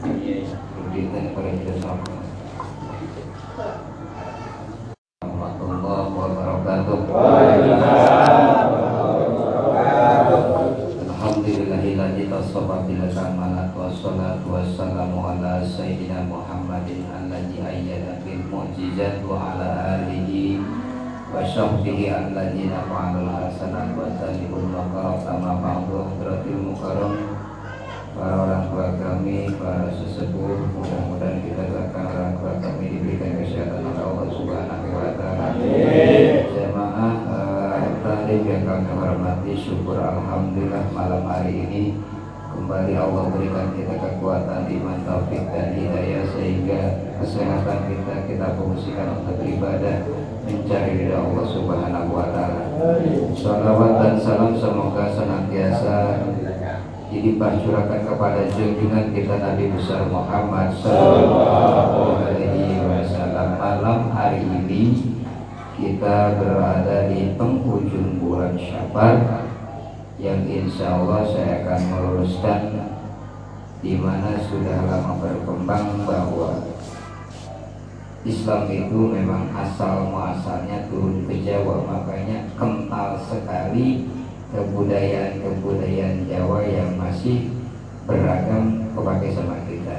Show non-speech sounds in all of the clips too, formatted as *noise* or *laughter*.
Kita sama. Warahmatullahi wabarakatuh. Muhammadin mu'jizat sama para orang tua kami, para sesepuh mudah-mudahan kita doakan orang tua kami diberikan kesehatan oleh Allah Subhanahu wa taala. Jemaah uh, talim yang kami hormati, syukur alhamdulillah malam hari ini kembali Allah berikan kita kekuatan iman taufik dan hidayah sehingga kesehatan kita kita fungsikan untuk ibadah mencari ridha Allah Subhanahu wa taala. Salawat dan salam semoga senantiasa dilimpah curahkan kepada junjungan kita Nabi besar Muhammad Sallallahu Alaihi Wasallam. Malam hari ini kita berada di penghujung bulan Syaban yang insya Allah saya akan meluruskan di mana sudah lama berkembang bahwa Islam itu memang asal muasalnya turun ke Jawa makanya kental sekali kebudayaan-kebudayaan Jawa yang masih beragam kepakai sama kita.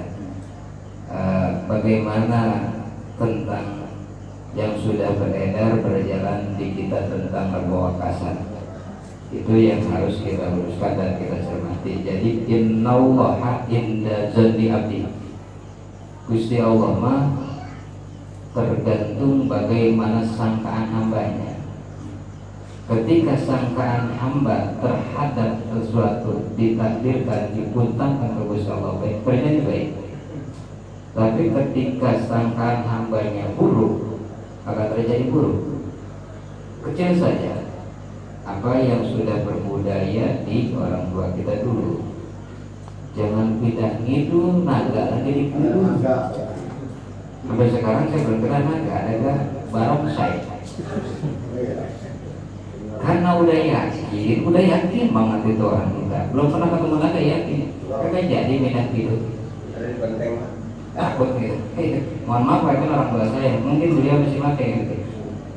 Uh, bagaimana tentang yang sudah beredar berjalan di kita tentang Rebo Wakasan itu yang harus kita luruskan dan kita cermati. Jadi innallaha inda zanni abdi. Gusti Allah mah tergantung bagaimana sangkaan hambanya ketika sangkaan hamba terhadap sesuatu ditakdirkan dipuntangkan Gusti Allah baik perintahnya baik. Tapi ketika sangkaan hambanya buruk akan terjadi buruk. Kecil saja apa yang sudah berbudaya di orang tua kita dulu. Jangan pindah ngidul naga lagi di sampai sekarang saya belum kenal naga ada barong saya karena udah yakin, udah yakin banget itu orang kita. Belum pernah ketemu lagi yakin. Kagak jadi minat gitu. Takut gitu. Mohon maaf itu orang tua saya, mungkin beliau masih pakai gitu.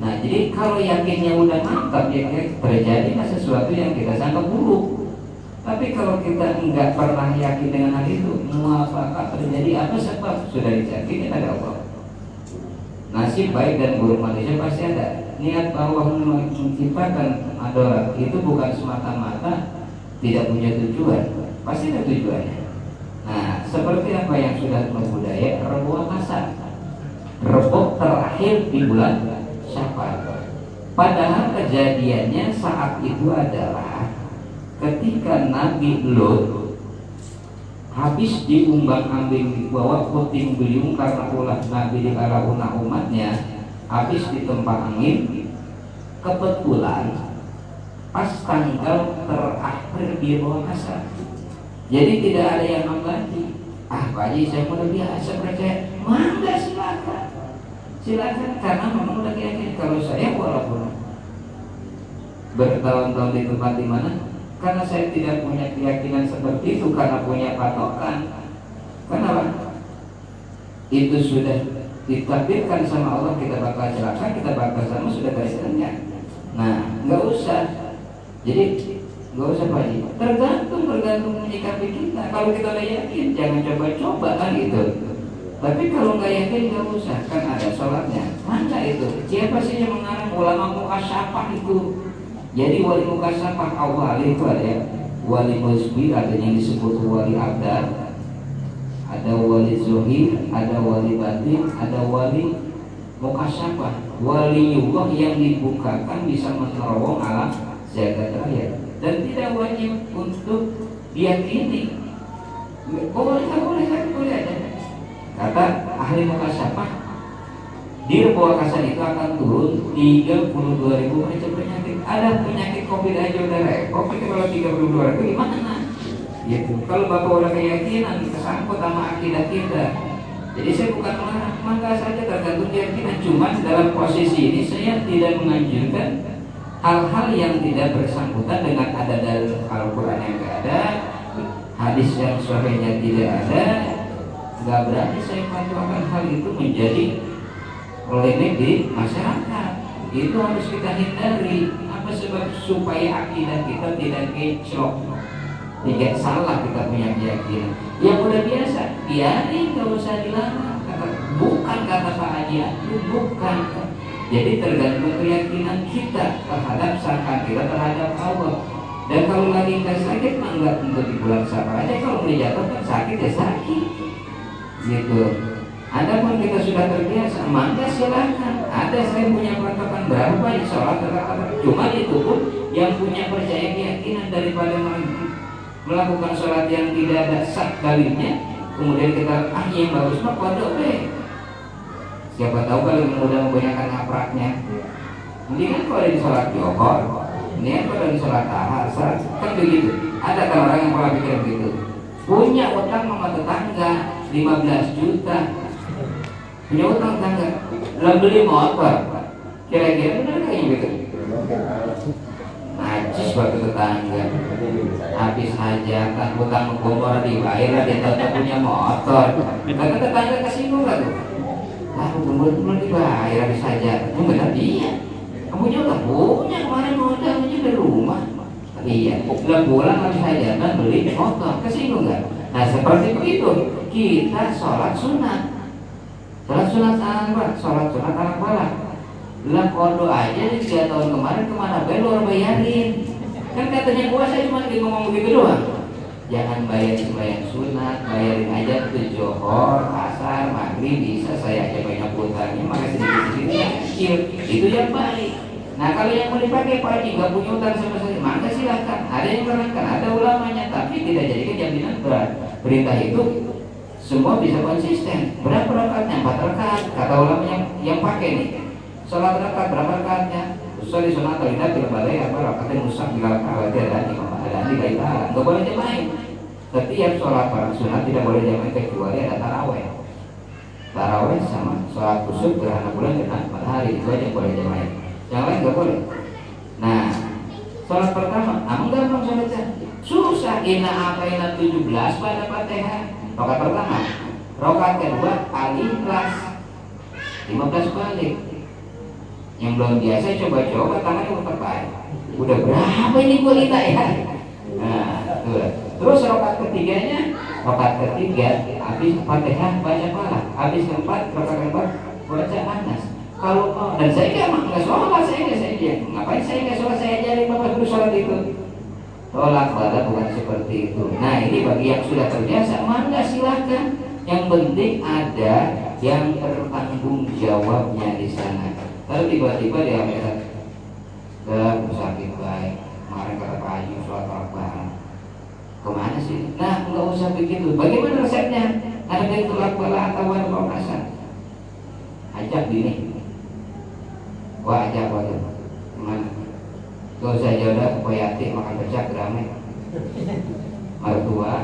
Nah, jadi kalau yakinnya udah mantap ya terjadi sesuatu yang kita sangka buruk. Tapi kalau kita enggak pernah yakin dengan hal itu, muafakat terjadi apa sebab sudah diyakini ada Allah. Nasib baik dan buruk manusia pasti ada niat Allah menciptakan adorat itu bukan semata-mata tidak punya tujuan. Pasti ada tujuannya. Nah seperti apa yang sudah membudaya rebuah kasar rebok terakhir di bulan Syawal padahal kejadiannya saat itu adalah ketika Nabi Lot habis diumbang ambing bawa puting beliung karena ulah Nabi di umatnya habis di tempat angin kebetulan pas tanggal terakhir dia bawa kasar. Jadi tidak ada yang mengganti. Ah Pak Haji saya udah biasa percaya. Mangga silakan. Silakan karena memang udah yakin kalau saya walaupun bertahun-tahun di tempat di mana karena saya tidak punya keyakinan seperti itu karena punya patokan. Kenapa? Itu sudah ditakdirkan sama Allah kita bakal celaka kita bakal sama sudah garisnya nah nggak usah. Jadi nggak usah pak tergantung tergantung menyikapi kita. Kalau kita udah yakin jangan coba-coba kan gitu. Tapi kalau nggak yakin nggak usah. Kan ada sholatnya. Mana itu? Siapa sih yang mengarang? Ulama muka siapa itu. Jadi wali muka siapa Allah itu ya. Wali musbir ada yang disebut wali abdar ada wali zuhir, ada wali batin, ada wali mukasyafah. Waliullah yang dibukakan bisa menerowong alam zakat raya dan tidak wajib untuk diyakini. Boleh, boleh, boleh aja. Kata ahli mukasyafah, di kasar itu akan turun 32 ribu macam penyakit. Ada penyakit COVID aja udah repot, kalau 32 ribu gimana? Gitu kalau bapak udah keyakinan kesangkut sama akidah kita. Jadi saya bukan melarang mangga saja tergantung keyakinan. Cuman dalam posisi ini saya tidak menganjurkan hal-hal yang tidak bersangkutan dengan ada dalam Al-Quran yang tidak ada hadis yang sahihnya tidak ada. Nggak berani saya fatwakan hal itu menjadi polemik di masyarakat. Itu harus kita hindari. Apa sebab supaya akidah kita tidak kecok tidak salah kita punya keyakinan. Yang udah biasa. Biarin nggak usah dilarang kata bukan kata Pak Haji bukan. Jadi tergantung keyakinan kita terhadap sangka kita terhadap Allah. Dan kalau lagi nggak sakit mah nggak untuk di bulan sabar aja. Kalau udah jatuh kan sakit ya sakit. Gitu. Pun kita sudah terbiasa, maka silahkan. Ada saya punya patokan berapa ya sholat. Cuma itu pun yang punya percaya keyakinan daripada melakukan sholat yang tidak ada sah dalilnya, kemudian kita ah yang bagus mah kodok deh. Siapa tahu kalau mudah menggunakan ngapraknya. kan kalau di sholat johor, kan kalau di sholat asar, kan begitu. Ada kan orang yang pola pikir begitu. Punya utang sama tetangga 15 juta, punya utang tangga dalam beli motor kira-kira benar kayak gitu waktu tetangga habis aja kan utang kubur dibayar dia tetap punya motor. Karena tetangga kasih lah tuh. Ah kubur belum dibayar habis aja yang benar dia kamu juga punya kemarin modal punya di rumah. Iya. Bulan bulan habis aja kan beli motor. Kesinggung nggak? Nah seperti itu kita sholat sunat. Sholat sunat apa? Sholat sunat anak bala. Bilang kodo aja di tiga tahun kemarin ke mana? Bae lu bayarin. Kan katanya gua saya cuma ngomong begitu doang. Jangan bayar sembahyang sunat, bayarin aja ke johor, asar, maghrib bisa saya aja banyak utangnya, maka sedikit-sedikit kecil. Itu yang baik. Nah kalau yang mau dipakai Pak Haji nggak punya utang sama sekali, maka silahkan. Ada yang menerangkan, ada ulamanya, tapi tidak jadi kejaminan berat. Perintah itu semua bisa konsisten berapa rakaatnya empat rakaat kata ulama yang yang pakai nih sholat rakaat berapa rakaatnya Usul di sunat tidak tidak boleh apa rakaatnya rusak bila rakaat ada di ada di kita nggak boleh jamain setiap sholat para sunat tidak boleh jamain kecuali ada taraweh. Taraweh sama sholat kusuk gerhana bulan gerhana matahari itu aja boleh jamain yang lain nggak boleh. Nah sholat pertama amang gampang sholatnya susah ina apa ina 17 pada fatihah. Rokat pertama. Rokat kedua al-ikhlas 15 balik yang belum biasa coba-coba tangannya putar baik udah berapa ini gua kita ya? Nah tuh. terus rokat ketiganya rokat ketiga habis fatihah baca pala habis keempat rokat keempat baca anas. Kalau oh, dan saya nggak nggak sholat saya nggak saya ngapain saya nggak sholat saya ajarin bapak dulu sholat itu? Tolak bala bukan seperti itu. Nah ini bagi yang sudah terbiasa mangga silahkan yang penting ada yang bertanggung jawabnya di sana kalau tiba-tiba dia ambil ke sakit baik. Kemarin kata Pak Haji sholat bareng ke mana sih? Nah nggak usah begitu. Bagaimana resepnya? Ada yang tolak bala atau ada kasar ajak gini wah ajak wajah mana Gak usah jodoh, koyati makan pecah ramai Mertua,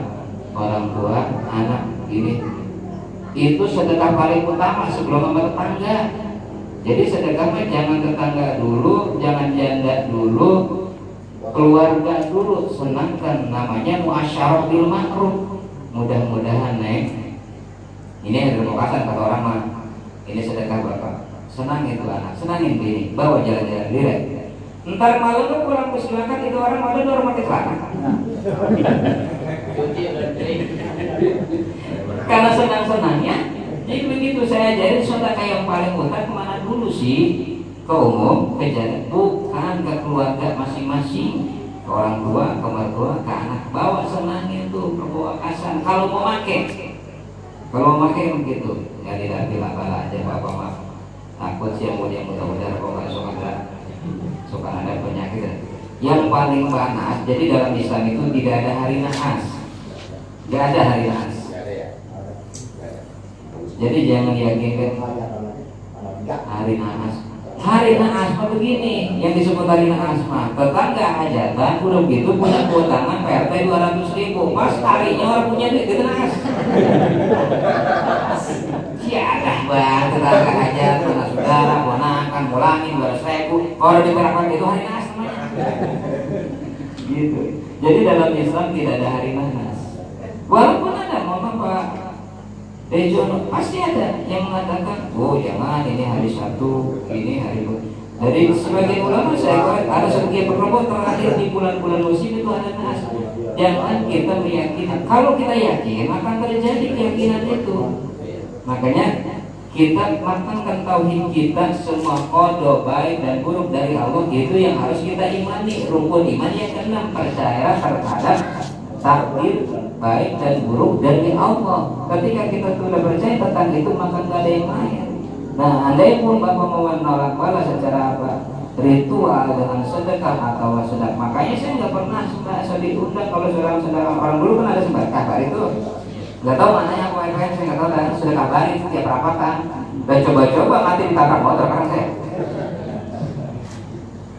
orang tua, anak, ini. Itu sedekah paling utama sebelum sama Jadi sedekahnya jangan tetangga dulu, jangan janda dulu Keluarga dulu, senangkan namanya muasyarah bil makruh Mudah-mudahan nek. Ini ada demokrasi kata orang mah. Ini sedekah bapak. Senang itu anak, senangin ini Bawa jalan-jalan direct. Ntar malam lu pulang silakan itu orang malu orang pakai celana. Karena senang-senangnya, jadi begitu saya jadi saudara yang paling utama ke mana dulu sih? Ke umum, ke jalan, bukan ke keluarga masing-masing ke orang tua, ke mertua, ke anak bawa senangnya tuh ke bawah kasar. Kalau mau make. Kalau mau make begitu. Ya tidak bilang bala aja bapak maaf takut sih mau dia mudah-mudahan kok nggak suka suka ada penyakit. Yang paling panas jadi dalam Islam itu tidak ada hari nahas tidak ada hari nahas jadi jangan yakinkan hari nahas hari nahas mah begini yang disebut hari nahas mah tetangga aja kan udah begitu punya keutamaan PRT 200 ribu. Pas harinya orang punya duit gitu nahas siapa bang tetangga aja anak saudara ponakan mulangin dua ribu. Kalau di Perakon itu hari nas namanya. Gitu. Jadi dalam Islam tidak ada hari nas walaupun dari jono pasti ada yang mengatakan oh jangan ini hari satu ini hari dari sebagian ulama saya ada sebagian kelompok terakhir di bulan-bulan musim itu ada nas jangan kita meyakini. Kalau kita yakin akan terjadi keyakinan itu. Makanya kita matangkan tauhid kita semua kodo baik dan buruk dari Allah itu yang harus kita imani. Rukun iman yang keenam percaya terhadap takdir baik dan buruk dari Allah. Ketika kita sudah percaya tentang itu maka tidak ada yang lain. Nah, andai pun bapak menolak balas secara apa? Ritual dengan sedekah atau sedekah. Makanya saya nggak pernah saya diundang kalau sedang sedekah orang dulu kan ada sedekah kabar itu. Nggak tahu mana yang wifi saya nggak tahu dan sudah kabar itu tiap berapa kan. Dan coba-coba mati ditabrak motor kan saya.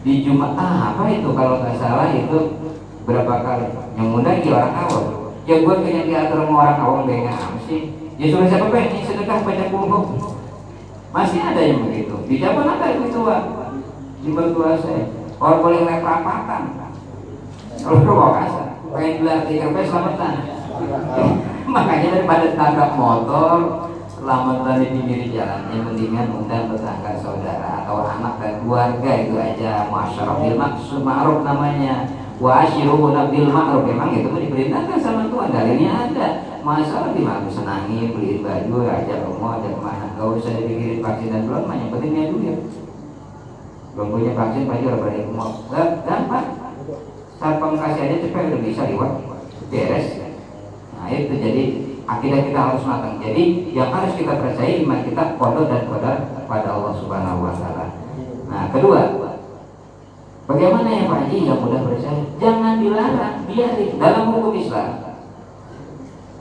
Di Jumat ah, apa itu kalau nggak salah itu berapa kali yang muda dia orang awam ya gue kayaknya diatur sama orang awam apa sih. Ya suruh siapa pengen sedekah baca buku masih ada yang begitu. Di zaman ada itu tua? Di mertua saya. Orang boleh naik perapatan. Kalau kasar pengen gelar tiga p selamatan. Makanya daripada tabrak motor selamatan di pinggir jalan yang mendingan undang tetangga saudara atau anak dan keluarga itu aja. Masyarakat maksud ma'ruf namanya wa asyiruhuna bil ma'ruf. Memang itu diperintahkan sama Tuhan. Dalilnya ada. Masalah di mana senangi beliin baju raja romo ada ke mana? Gak usah dipikirin vaksin dan belum yang pentingnya duit. Belum punya vaksin baju udah berani mau gak gampang. Saat pengkasih aja cepet udah bisa liwat beres. Nah itu jadi akidah kita harus matang. Jadi yang harus kita percaya iman kita kodo dan kodar pada Allah subhanahu wa ta'ala. Nah kedua Bagaimana ya Pak Haji yang mudah percaya? Jangan dilarang, biarin. Dalam hukum Islam,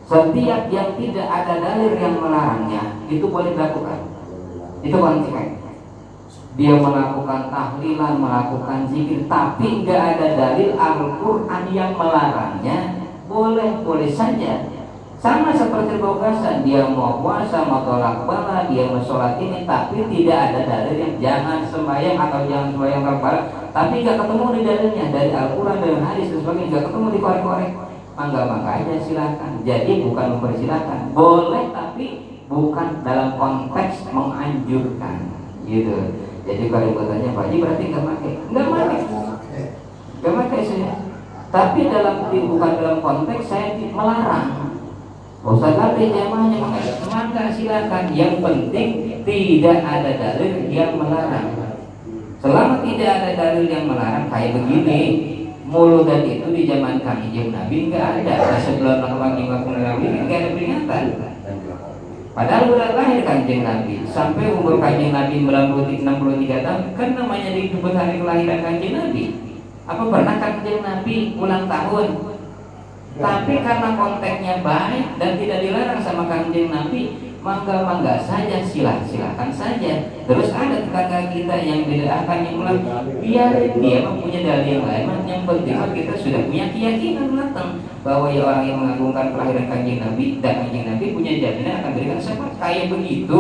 setiap yang tidak ada dalil yang melarangnya itu boleh dilakukan. Itu konsekuen. Dia melakukan tahlilan, melakukan zikir, tapi nggak ada dalil Al-Quran yang melarangnya, boleh, boleh saja. Sama seperti puasa, dia mau puasa, mau tolak bala, dia mau sholat ini, tapi tidak ada dalil yang jangan sembahyang atau jangan sembahyang tolak tapi nggak ketemu di dalilnya dari Al-Quran dan hadis dan sebagainya nggak ketemu di korek-korek. Mangga mangga aja silakan. Jadi bukan mempersilahkan. Boleh tapi bukan dalam konteks menganjurkan. Gitu. Jadi kalau bertanya Pak Haji berarti nggak pakai nggak pakai nggak pakai saya. Tapi dalam bukan dalam konteks saya melarang. Ustaz Nabi jamaahnya maka silakan. Yang penting tidak ada dalil yang melarang Selama tidak ada dalil yang melarang kayak begini, mulut dan itu di zaman kanjeng Nabi nggak ada. Nah, sebelum kanjeng Nabi nggak ada peringatan. Padahal udah lahir kanjeng Nabi sampai umur kanjeng Nabi 63 tahun kan namanya disebut hari kelahiran kanjeng Nabi. Apa pernah kanjeng Nabi ulang tahun? Tapi karena konteksnya baik dan tidak dilarang sama kanjeng Nabi, mangga-mangga saja silah silakan saja. Terus ada tetangga kita yang akan yang ulang biar dia mempunyai dalil yang lain. Yang penting kita sudah punya keyakinan matang bahwa ya orang yang mengagungkan kelahiran kanjeng Nabi dan kanjeng Nabi punya jaminan akan berikan syafaat kayak begitu.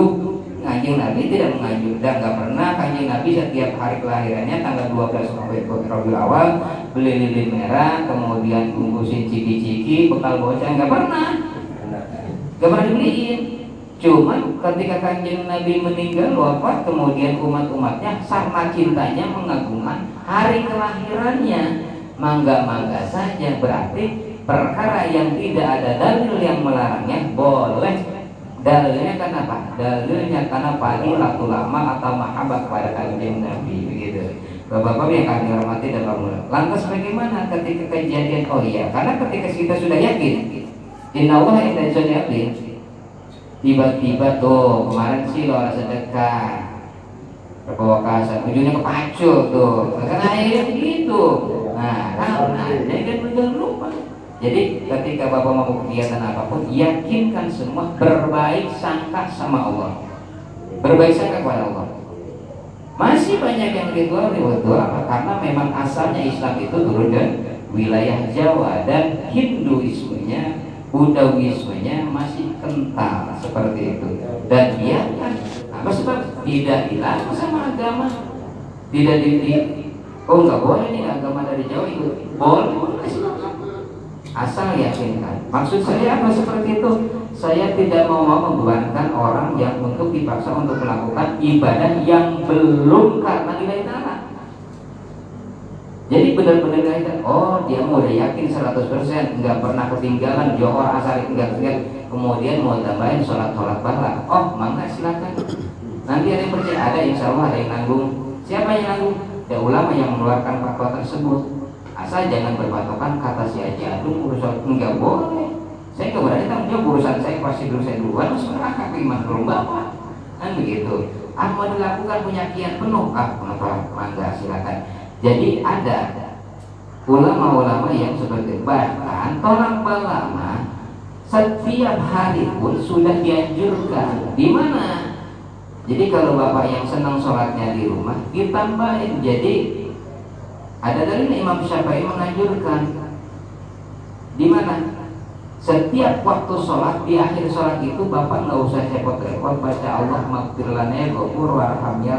Kanjeng Nabi tidak mengajuk dan nggak pernah kanjeng Nabi setiap hari kelahirannya tanggal 12 sampai Rabiul Awal beli lilin merah kemudian bungkusin ciki-ciki bekal bocah nggak pernah. Nggak pernah dibeliin Cuma ketika kanjeng Nabi meninggal wafat kemudian umat-umatnya sama cintanya mengagumkan hari kelahirannya mangga-mangga saja berarti perkara yang tidak ada dalil yang melarangnya boleh dalilnya kenapa? Dalilnya karena latu lama atau mahabbah kepada kanjeng Nabi begitu. Bapak-bapak yang kami hormati dan bangun. Lantas bagaimana ketika kejadian? Oh iya, karena ketika kita sudah yakin, Inna Allah inda tiba-tiba tuh kemarin sih lo ada sedekah kasar. Ujungnya kepacul tuh. Karena akhirnya begitu. Nah karena jadi kan lupa. Jadi ketika bapak mau kegiatan apa pun yakinkan semua berbaik sangka sama Allah. Berbaik sangka kepada Allah. Masih banyak yang ritual ritual apa? Karena memang asalnya Islam itu turun dari wilayah Jawa dan Hinduismenya Budawismenya masih kental seperti itu dan biarkan apa sebab tidak hilang sama agama tidak di, oh nggak boleh nih agama dari Jawa ikut boleh asal yakinkan maksud saya apa seperti itu saya tidak mau membebankan orang yang untuk dipaksa untuk melakukan ibadah yang belum karena nilai ta'ala. Jadi benar-benar kaitan. Oh, dia mau udah yakin 100% nggak pernah ketinggalan johor asar enggak enggak. Kemudian mau tambahin sholat sholat bala. Oh, mangga silakan. Nanti ada yang percaya ada insya Allah ada yang nanggung. Siapa yang nanggung? Ya ulama yang mengeluarkan fatwa tersebut. Asal jangan berpatokan kata si Haji Adung urusan enggak boleh saya nggak berani tanggung jawab urusan saya pasti dulu saya duluan masuk neraka gimana dulu bapak kan begitu mau dilakukan punya kian penuh ah kenapa mangga silakan jadi ada ulama-ulama yang seperti bahkan tolak balama setiap hari pun sudah dianjurkan. Di mana? Jadi kalau bapak yang senang sholatnya di rumah ditambahin. Jadi ada dari Imam Syafi'i menganjurkan. Di mana? Setiap waktu sholat di akhir sholat itu bapak nggak usah repot-repot baca Allah maghfir lana ya ghafur warham ya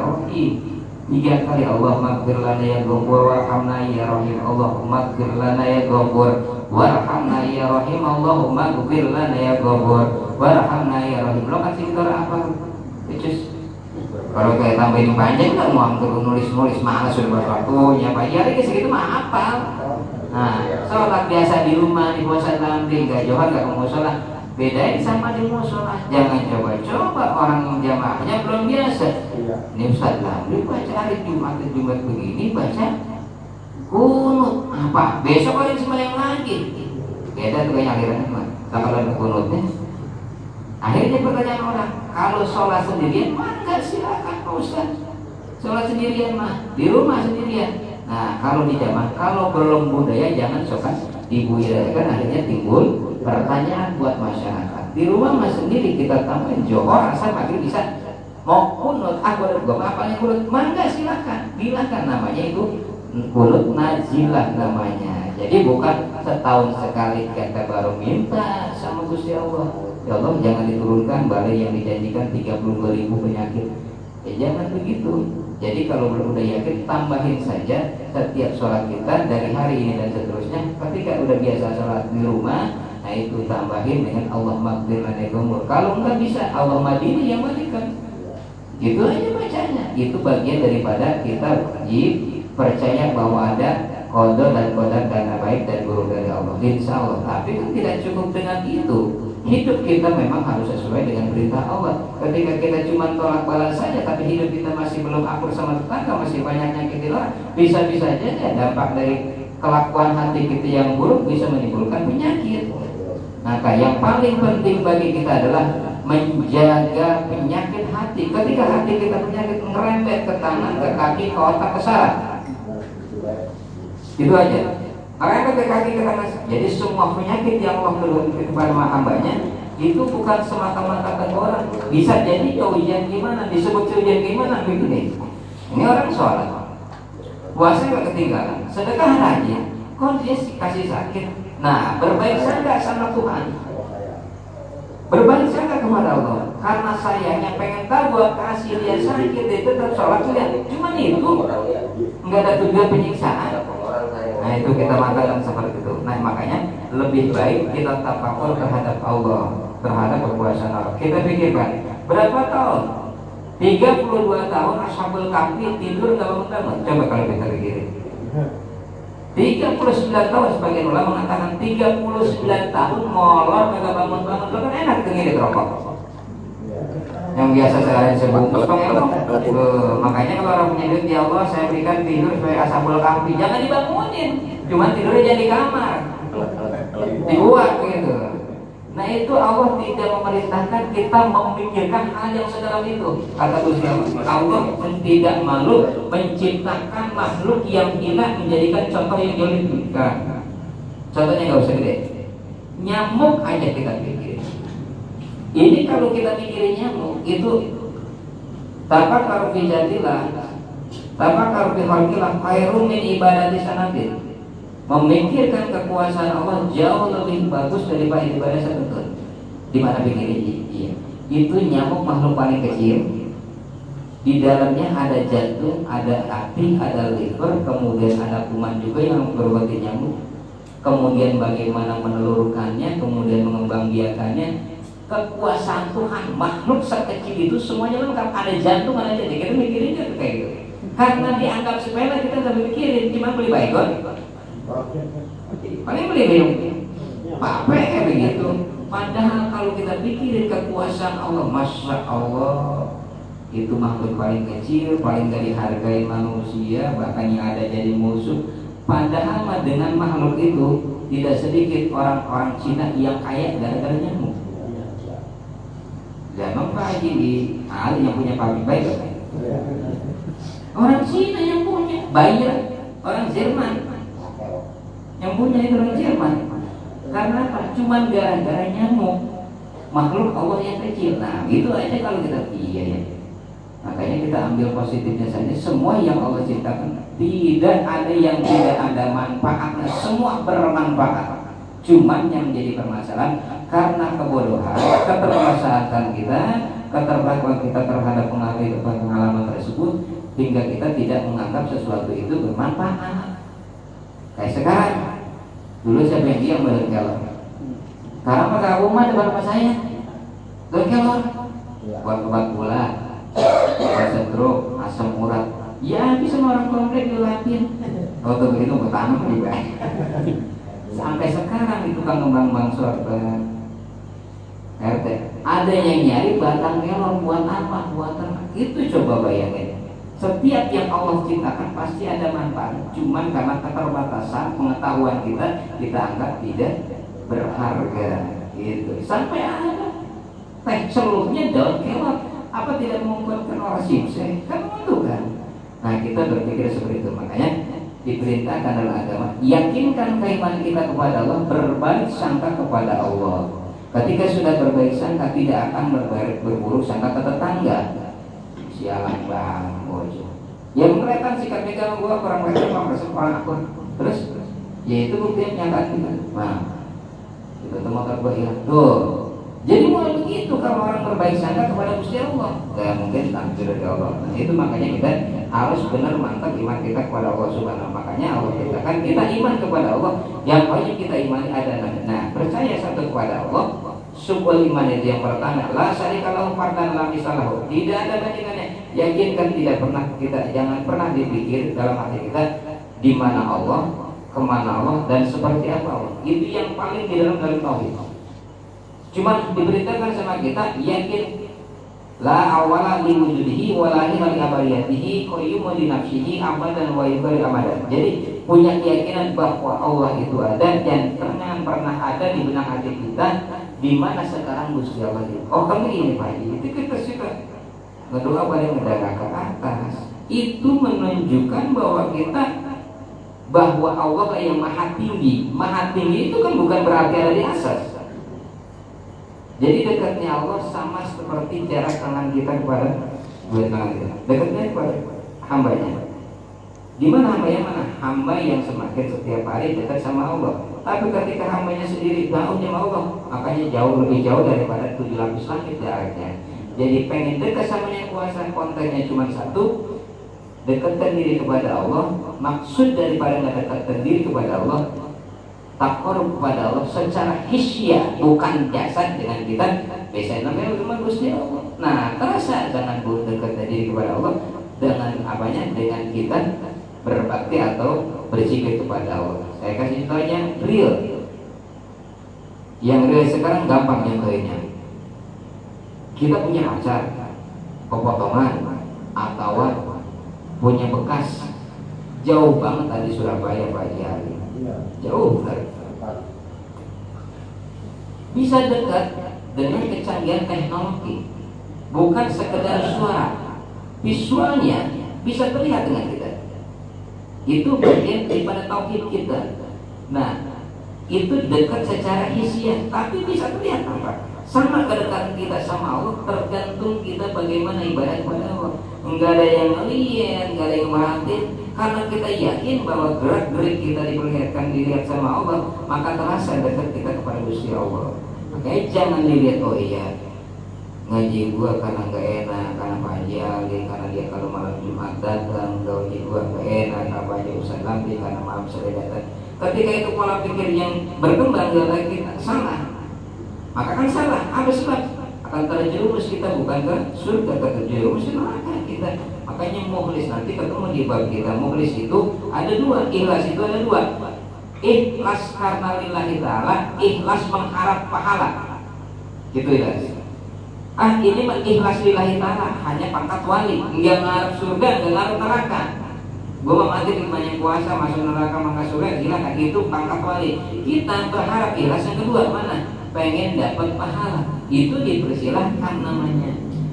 tiga kali Allah maghfir lana ya ghafur warhamna ya rahim Allah maghfir lana ya ghafur warhamna ya rahim Allah maghfir lana ya ghafur. Warhamna ya rahim. Lo kasih kita apa? Cus kalau kayak tambahin panjang kan mau nulis-nulis mana sudah waktunya pak? Ya ini segitu mah apa Nah, sholat biasa di rumah di puasa dalam diri gak jauh gak mau sholat bedain sama di musola. Jangan coba-coba orang jamaahnya belum biasa. Iya. ini Ustaz Lamri baca hari Jumat Jumat begini baca kunut apa besok hari sembahyang lagi. Beda tuh kayak aliran mah kalau ada kunutnya akhirnya pertanyaan orang kalau sholat sendirian maka silakan Pak Ustaz. Sholat sendirian mah di rumah sendirian. Nah, kalau di zaman kalau belum budaya jangan sokan dibuidayakan akhirnya timbul pertanyaan buat masyarakat. Di rumah mas sendiri kita tambahin johor asal pagi bisa. Mau kunut aku ada gua apa yang kunut mangga silakan. Bilangkan namanya itu kunut najilah namanya jadi bukan setahun sekali kita baru minta sama Gusti Allah ya Allah jangan diturunkan balai yang dijanjikan 32 ribu penyakit ya jangan begitu jadi kalau belum udah yakin tambahin saja setiap sholat kita dari hari ini dan seterusnya. Ketika udah biasa sholat di rumah, nah itu tambahin dengan Allah maghfir umur. Kalau enggak bisa Allah madini yang balikan. Itu aja bacanya. Itu bagian daripada kita wajib percaya bahwa ada kodok dan kodar karena baik dan buruk dari Allah. Insya Allah. Tapi kan tidak cukup dengan itu hidup kita memang harus sesuai dengan perintah Allah. Ketika kita cuma tolak balas saja, tapi hidup kita masih belum akur sama tetangga, masih banyak nyakit orang, bisa-bisa saja ya, dampak dari kelakuan hati kita yang buruk bisa menimbulkan penyakit. Maka yang paling penting bagi kita adalah menjaga penyakit hati. Ketika hati kita penyakit ngerembet ke tangan, ke kaki, ke otak, ke saraf. Itu aja. Maka ketika kita jadi semua penyakit yang Allah turunkan kepada hambanya itu bukan semata-mata ke orang. Bisa jadi ujian gimana, disebut ujian gimana begini. Ini orang sholat, puasa gak ketinggalan, sedekah rajin, kok dia kasih sakit. Nah, berbaik sangka sama Tuhan. Berbaik sangka kepada Allah Karena sayangnya pengen tahu buat kasih dia sakit Itu tetap sholat lihat Cuma itu Nggak ada tujuan penyiksaan Nah itu kita mengatakan seperti itu. Nah makanya lebih baik kita tafakur terhadap Allah, terhadap kekuasaan Allah. Kita pikirkan berapa tahun? 32 tahun Ashabul Kahfi tidur nggak bangun-bangun. Coba kalau kita pikirin. 39 tahun sebagian ulama mengatakan 39 tahun molor nggak bangun-bangun. Lo kan enak dengerin rokok yang biasa saya sebungkus pengelong uh, makanya kalau orang punya duit ya Allah saya berikan tidur sebagai asabul kahfi jangan dibangunin cuma tidurnya jadi kamar. Dibuat gitu. Nah itu Allah tidak memerintahkan kita memikirkan hal yang sedalam itu. Kata Gusti Allah tidak malu menciptakan makhluk yang hina menjadikan contoh yang jolim nah, contohnya nggak usah gede. Nyamuk aja kita pikir ini kalau kita mikirin nyamuk itu Tapak karufi jadilah Tapak karufi halkilah Khairum min ibadah di sanatin Memikirkan kekuasaan Allah Jauh lebih bagus daripada ibadah sebetulnya. Di mana pikirin iya. Itu nyamuk makhluk paling kecil. Di dalamnya ada jantung, ada hati, ada liver, kemudian ada kuman juga yang berwati nyamuk. Kemudian bagaimana menelurkannya, kemudian mengembangbiakannya, kekuasaan Tuhan. Makhluk sekecil itu semuanya lengkap. Ada jantung ada jadi kita mikirin itu kayak gitu. Karena dianggap sepele kita nggak mikirin. Cuma beli baygon. Paling beli minum kayak begitu. Padahal kalau kita pikirin kekuasaan Allah masya Allah itu makhluk paling kecil paling gak dihargai manusia bahkan yang ada jadi musuh. Padahal dengan makhluk itu tidak sedikit orang-orang Cina yang kaya gara-gara nyamuk Zaman Pak Haji di yang punya pabrik baik Orang Cina yang punya Bayer Orang Jerman. Yang punya itu orang Jerman. Karena apa? Cuman gara-gara nyamuk. Makhluk Allah yang kecil Nah itu aja kalau kita Iya ya Makanya kita ambil positifnya saja. Semua yang Allah ciptakan. Tidak ada yang tidak ada manfaatnya. Semua bermanfaat. Cuman yang menjadi permasalahan karena kebodohan, keterbelasan kita, keterbelakangan kita terhadap pengalaman tersebut hingga kita tidak menganggap sesuatu itu bermanfaat. Kayak sekarang, dulu saya yang dia melihat kelor. Sekarang pakai rumah depan rumah saya, beli kelor, buat obat gula, buat stroke, asam urat. Ya bisa orang komplek dilapin. Waktu begitu bertanam juga *laughs* sampai sekarang itu kan ngembang-ngembang sorban RT ada yang nyari batang melon buat apa? Buat apa? Itu coba bayangin. Setiap yang Allah ciptakan pasti ada manfaat. Cuman karena keterbatasan pengetahuan kita kita anggap tidak berharga. Gitu. Sampai ada. Teh celupnya daun kelot apa tidak membuatkan orang simse kan itu kan? Nah kita berpikir seperti itu. Makanya diperintahkan dalam agama yakinkan keimanan kita kepada Allah berbaik sangka kepada Allah ketika sudah berbaik sangka tidak akan berbaik berburuk sangka ke tetangga sialan bang bojo yang kelihatan sikap mereka gua kurang mereka mau orang akun terus ya itu bukti yang nyata kita nah itu motor gua hilang tuh jadi mulai begitu kalau orang berbaik sangka kepada Gusti Allah. Gak mungkin takdir dari Allah. Nah, itu makanya kita harus benar mantap iman kita kepada Allah Subhanahu Makanya Allah katakan kita iman kepada Allah. Yang wajib kita imani ada nah percaya satu kepada Allah. Sebuah iman itu yang pertama. La kalau fardan la misalahu Tidak ada bandingannya Yakinkan tidak pernah kita Jangan pernah dipikir dalam hati kita di mana Allah Ke mana Allah Dan seperti apa Allah. Itu yang paling di dalam dalam tauhid. Cuma diberitakan sama kita yakin. La awala li wujudihi wa la akhira li abariyatihi qayyumun li nafsihi abadan wa yubari amadan. Jadi punya keyakinan bahwa Allah itu ada dan pernah pernah ada di benak hati kita di mana sekarang Gusti Allah itu. Oh kamu ini Pak itu kita suka berdoa pada mendadak ke atas. Itu menunjukkan bahwa kita bahwa Allah yang maha tinggi. Maha tinggi itu kan bukan berarti ada di atas jadi dekatnya Allah sama seperti jarak tangan kita kepada dua tangan kita. Dekatnya kepada hambanya. Di mana hamba yang mana? Hamba yang semakin setiap hari dekat sama Allah. Tapi ketika hambanya sendiri jauhnya sama Allah, makanya jauh lebih jauh daripada tujuh lapis langit jaraknya. Jadi pengen dekat sama yang kuasa kontennya cuma satu, dekatkan diri kepada Allah. Maksud daripada dekatkan diri kepada Allah, takor kepada Allah secara hisya bukan jasad dengan kita biasanya namanya cuma Gusti Allah nah terasa dengan dekat diri kepada Allah dengan apanya dengan kita berbakti atau berzikir kepada Allah. Saya kasih contoh yang real. Yang real sekarang gampang yang lainnya kita punya pacar pepotongan atau punya bekas. Jauh banget tadi Surabaya Pak Jari jauh dari bisa dekat dengan kecanggihan teknologi. Bukan sekedar suara. Visualnya bisa terlihat dengan kita itu bagian daripada tauhid kita. Nah itu dekat secara hisiah tapi bisa terlihat apa? Sama kedekatan kita sama Allah tergantung kita bagaimana ibadah kepada Allah. Enggak ada yang melihat enggak ada yang merhatiin. Karena kita yakin bahwa gerak gerik kita diperlihatkan dilihat sama Allah maka terasa dekat kita kepada Gusti Allah. Makanya jangan dilihat oh iya ngaji gua karena nggak enak karena Haji Ali karena dia kalau malam Jumat datang gaji gua nggak enak apa aja usah Lambi karena malam sore datang. Ketika itu pola pikir yang berkembang lagi salah. Maka kan salah apa sebab? Akan terjerumus kita bukan ke surga terjerumus ke neraka kita. Makanya mukhlis nanti ketemu di bab kita. Mukhlis itu ada dua ikhlas itu ada dua. Ikhlas karena lillahi ta'ala ikhlas mengharap pahala. Gitu ya ah ini ikhlas lillahi ta'ala hanya pangkat wali nggak ngarep surga ngarep neraka. Gue mau mati di banyak puasa masuk neraka maka surga. Gila kayak gitu pangkat wali. Kita berharap ikhlas yang kedua mana? Pengen dapat pahala. Itu dipersilahkan namanya.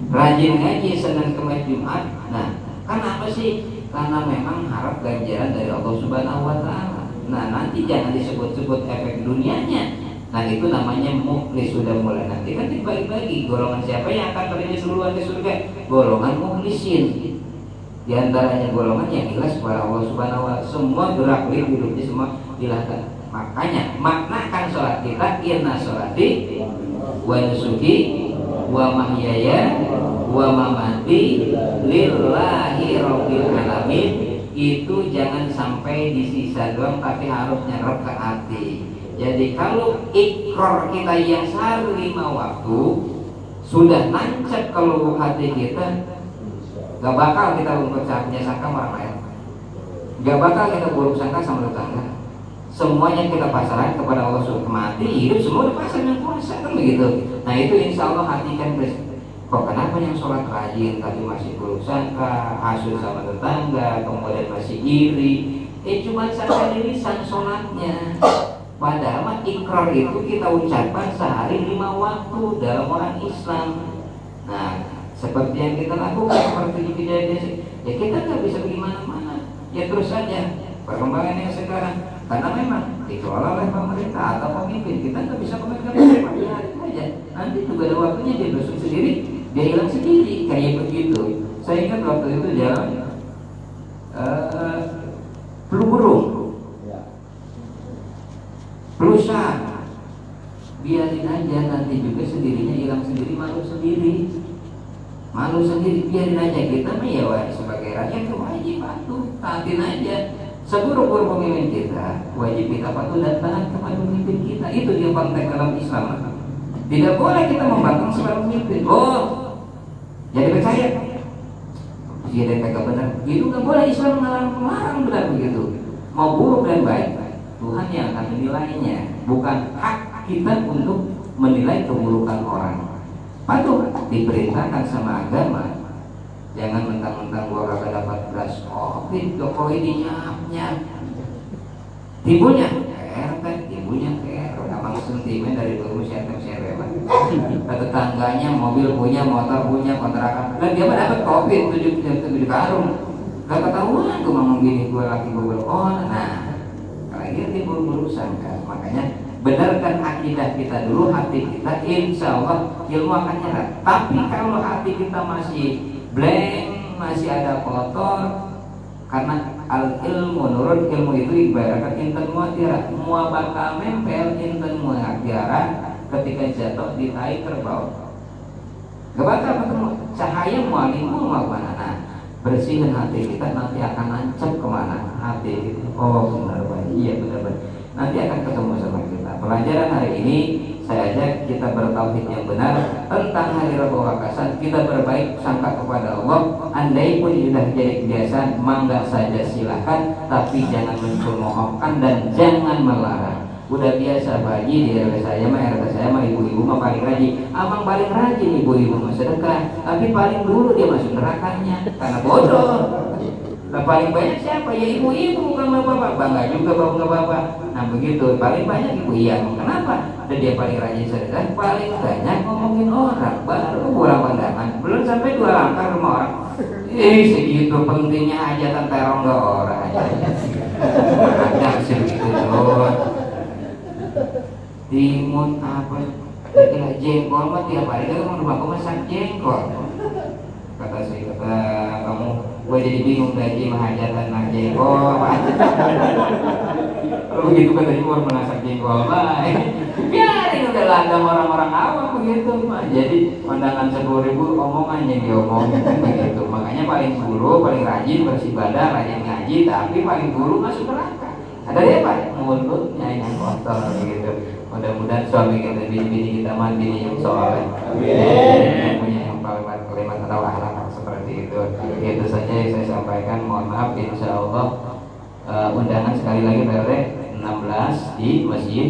Rajin ngaji senang kemas Jumat. Nah kan apa sih? Karena memang harap ganjaran dari Allah Subhanahu Wa Taala. Nah nanti jangan disebut-sebut efek dunianya nah itu namanya mukhlis sudah mulai. Nanti kan dibagi-bagi golongan siapa yang akan terima duluan ke surga? Golongan mukhlisin. Di antaranya golongan yang ikhlas kepada Allah Subhanahu wa semua gerak gerik hidupnya semua dilakukan. Makanya maknakan sholat kita inna sholati wa nusuki wa mahyaya wa mamati lillahi rabbil alamin. Itu jangan sampai di sisa doang tapi harus nyerap ke hati. Jadi kalau ikrar kita yang sehari lima waktu sudah nancap kalau hati kita Gak bakal kita punya sangka orang lain. Gak bakal kita buruk sangka sama tetangga. Semuanya kita pasarkan kepada Allah Subhanahu mati hidup semua dipasang yang kuasa kan begitu. Nah itu insya Allah hati kan Kok kenapa yang sholat rajin tapi masih buruk sangka, hasut sama tetangga, kemudian masih iri? Eh cuma saja lisan sholatnya. Padahal ikrar itu kita ucapkan sehari lima waktu dalam orang Islam. Nah, seperti yang kita lakukan seperti di kejadian ya kita nggak bisa bagaimana-mana ya terus saja perkembangan yang sekarang. Karena memang dikelola oleh pemerintah atau pemimpin kita nggak bisa pemerintah. Ya aja. Nanti juga ada waktunya dia berusung sendiri dia hilang sendiri. Kayak begitu. Saya ingat waktu itu jalan uh, flu berusaha biarin aja nanti juga sendirinya hilang sendiri malu sendiri. Malu sendiri biarin aja. Kita mah ya wajib sebagai rakyat itu wajib patuh taatin aja. Seburuk-buruk pemimpin kita wajib kita patuh dan taat kepada pemimpin kita. Itu dia konteks dalam Islam. Tidak boleh kita membangkang sebagai pemimpin. Oh jadi percaya? Dia ada kagak benar. Itu nggak boleh Islam melarang melarang benar begitu. Mau buruk dan baik Tuhan yang akan menilainya bukan hak kita untuk menilai keburukan orang. Patuh diperintahkan sama agama. Jangan mentang-mentang gua kagak dapat beras covid Jokowi dinyap-nyap tibunya ker kan tibunya ker abang sentimen dari dulu siapa siapa tetangganya mobil punya motor punya kontrakan. Dan dia dapat covid tujuh tujuh karung. Gak ketahuan tuh ngomong gini gua laki gua oh nah dia timbul kan makanya benarkan akidah kita dulu hati kita insya Allah ilmu akan nyerap. Tapi kalau hati kita masih blank masih ada kotor karena al ilmu menurut ilmu itu ibaratkan intan muatiara mua bakal nempel intan muatiara ketika jatuh di tai kerbau. Gak bakal ketemu. Cahaya mualimu mau mana nah bersihin hati kita nanti akan nancap ke mana? Hati oh benar benar iya benar benar nanti akan ketemu sama kita. Pelajaran hari ini saya ajak kita bertauhid yang benar tentang hari Rabu Wakasan. Kita berbaik sangka kepada Allah. Andai pun sudah jadi kebiasaan mangga saja silahkan tapi jangan mencemoohkan dan jangan melarang. Udah biasa bagi di RW saya mah RW saya mah ibu-ibu mah paling rajin. Abang paling rajin ibu-ibu mah sedekah. Tapi paling dulu dia masuk nerakanya karena bodoh Nah paling banyak siapa? Ya ibu-ibu bukan bapak-bapak. Bangga juga bapak-bapak. Nah begitu. Paling banyak ibu iya. Kenapa? Dan dia paling rajin sedekah. Paling banyak ngomongin orang. Baru pulang pandangan. Belum sampai dua langkah rumah orang. Eh segitu pentingnya aja terong ke orang. Ada segitu doang. Timun apa? Kira jengkol mah tiap hari kan rumahku masak jengkol. Kata saya kata kamu gue jadi bingung gaji menghajatan nak jengkol. Kalau begitu kan tadi mau menasak jengkol. Baik biarin udah landam orang-orang awam begitu. Mah jadi pandangan sepuluh ribu omongan yang diomongin begitu. Makanya paling guru paling rajin beribadah rajin ngaji tapi paling guru masuk neraka. Ada dia apa mulutnya yang kotor begitu. Mudah-mudahan suami kita bini-bini kita mah bini yang soleh. Yang punya yang kalimat kalimat atau akhlak seperti itu itu saja yang saya sampaikan. Mohon maaf insya Allah uh, undangan sekali lagi PRT 16 di Masjid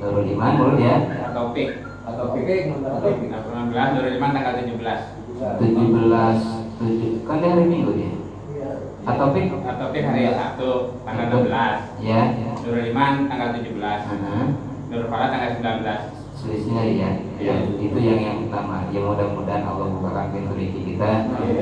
Nurul Iman. Menurut ya? Atau pik atau PK 16 Nurul Iman tanggal 17 17 7 kan dia hari Minggu dia? Atau pik atau pik hari Sabtu tanggal 16 ya Nurul Iman tanggal 17 Aha. Nurul Farah tanggal 19 selisihnya ya, Iya. itu yang yang pertama ya mudah-mudahan Allah bukakan pintu rezeki kita.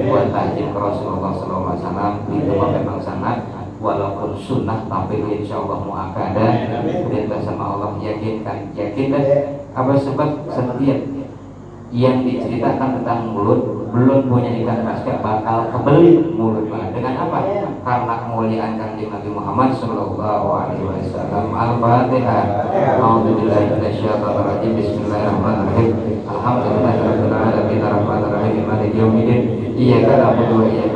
Buat takjil ke Rasulullah SAW itu mah memang sangat walaupun sunnah tapi insya Allah muakada perintah sama Allah yakinkan yakin dan apa sebab setiap yang diceritakan tentang mulut belum punya ikan basket bakal kebelit mulut Pak. dengan apa? Karena kemuliaan kanjeng Nabi Muhammad Sallallahu Alaihi Wasallam. Al-Fatihah. Alhamdulillah Bismillahirrahmanirrahim. Bismillahirrahmanirrahim. Alamin maliki yaumiddin. Iyyaka na'budu wa iyyaka nasta'in